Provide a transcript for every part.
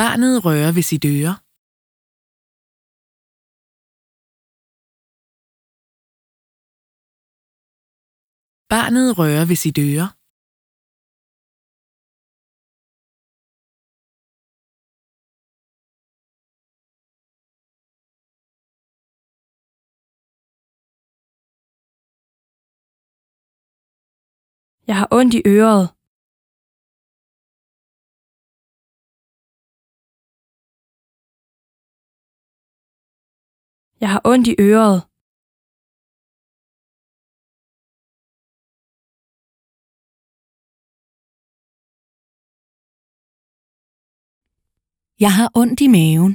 Barnet rører ved sit øre. Barnet rører ved sit øre. Jeg har ondt i øret. Jeg har ondt i øret. Jeg har ondt i maven.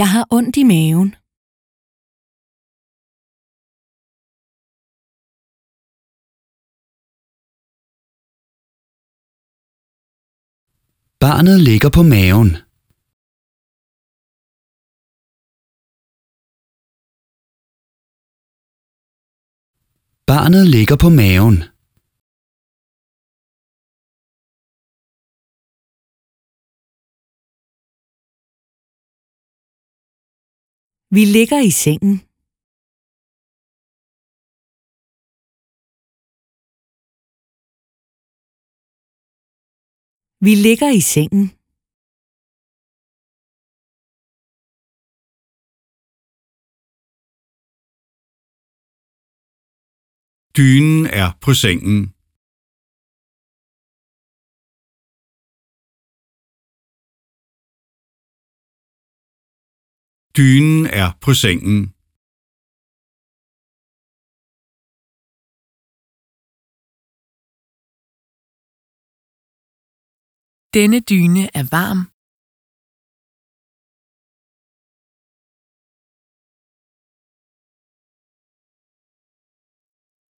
Jeg har ondt i maven. Barnet ligger på maven. Barnet ligger på maven. Vi ligger i sengen. Vi ligger i sengen. Dynen er på sengen. Dynen er på sengen. Denne dyne er varm.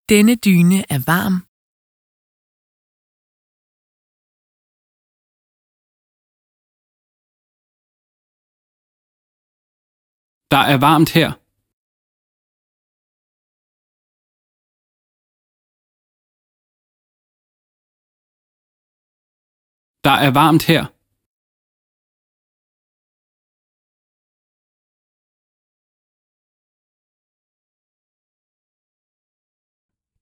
Denne dyne er varm. Der er varmt her. Der er varmt her.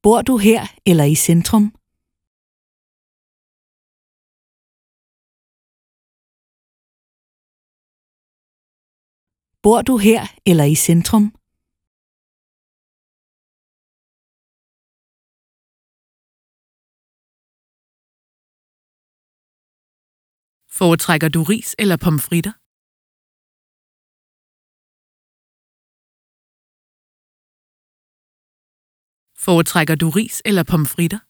Bor du her eller i centrum? Bor du her eller i centrum? Foretrækker du ris eller pomfritter? Foretrækker du ris eller pomfritter?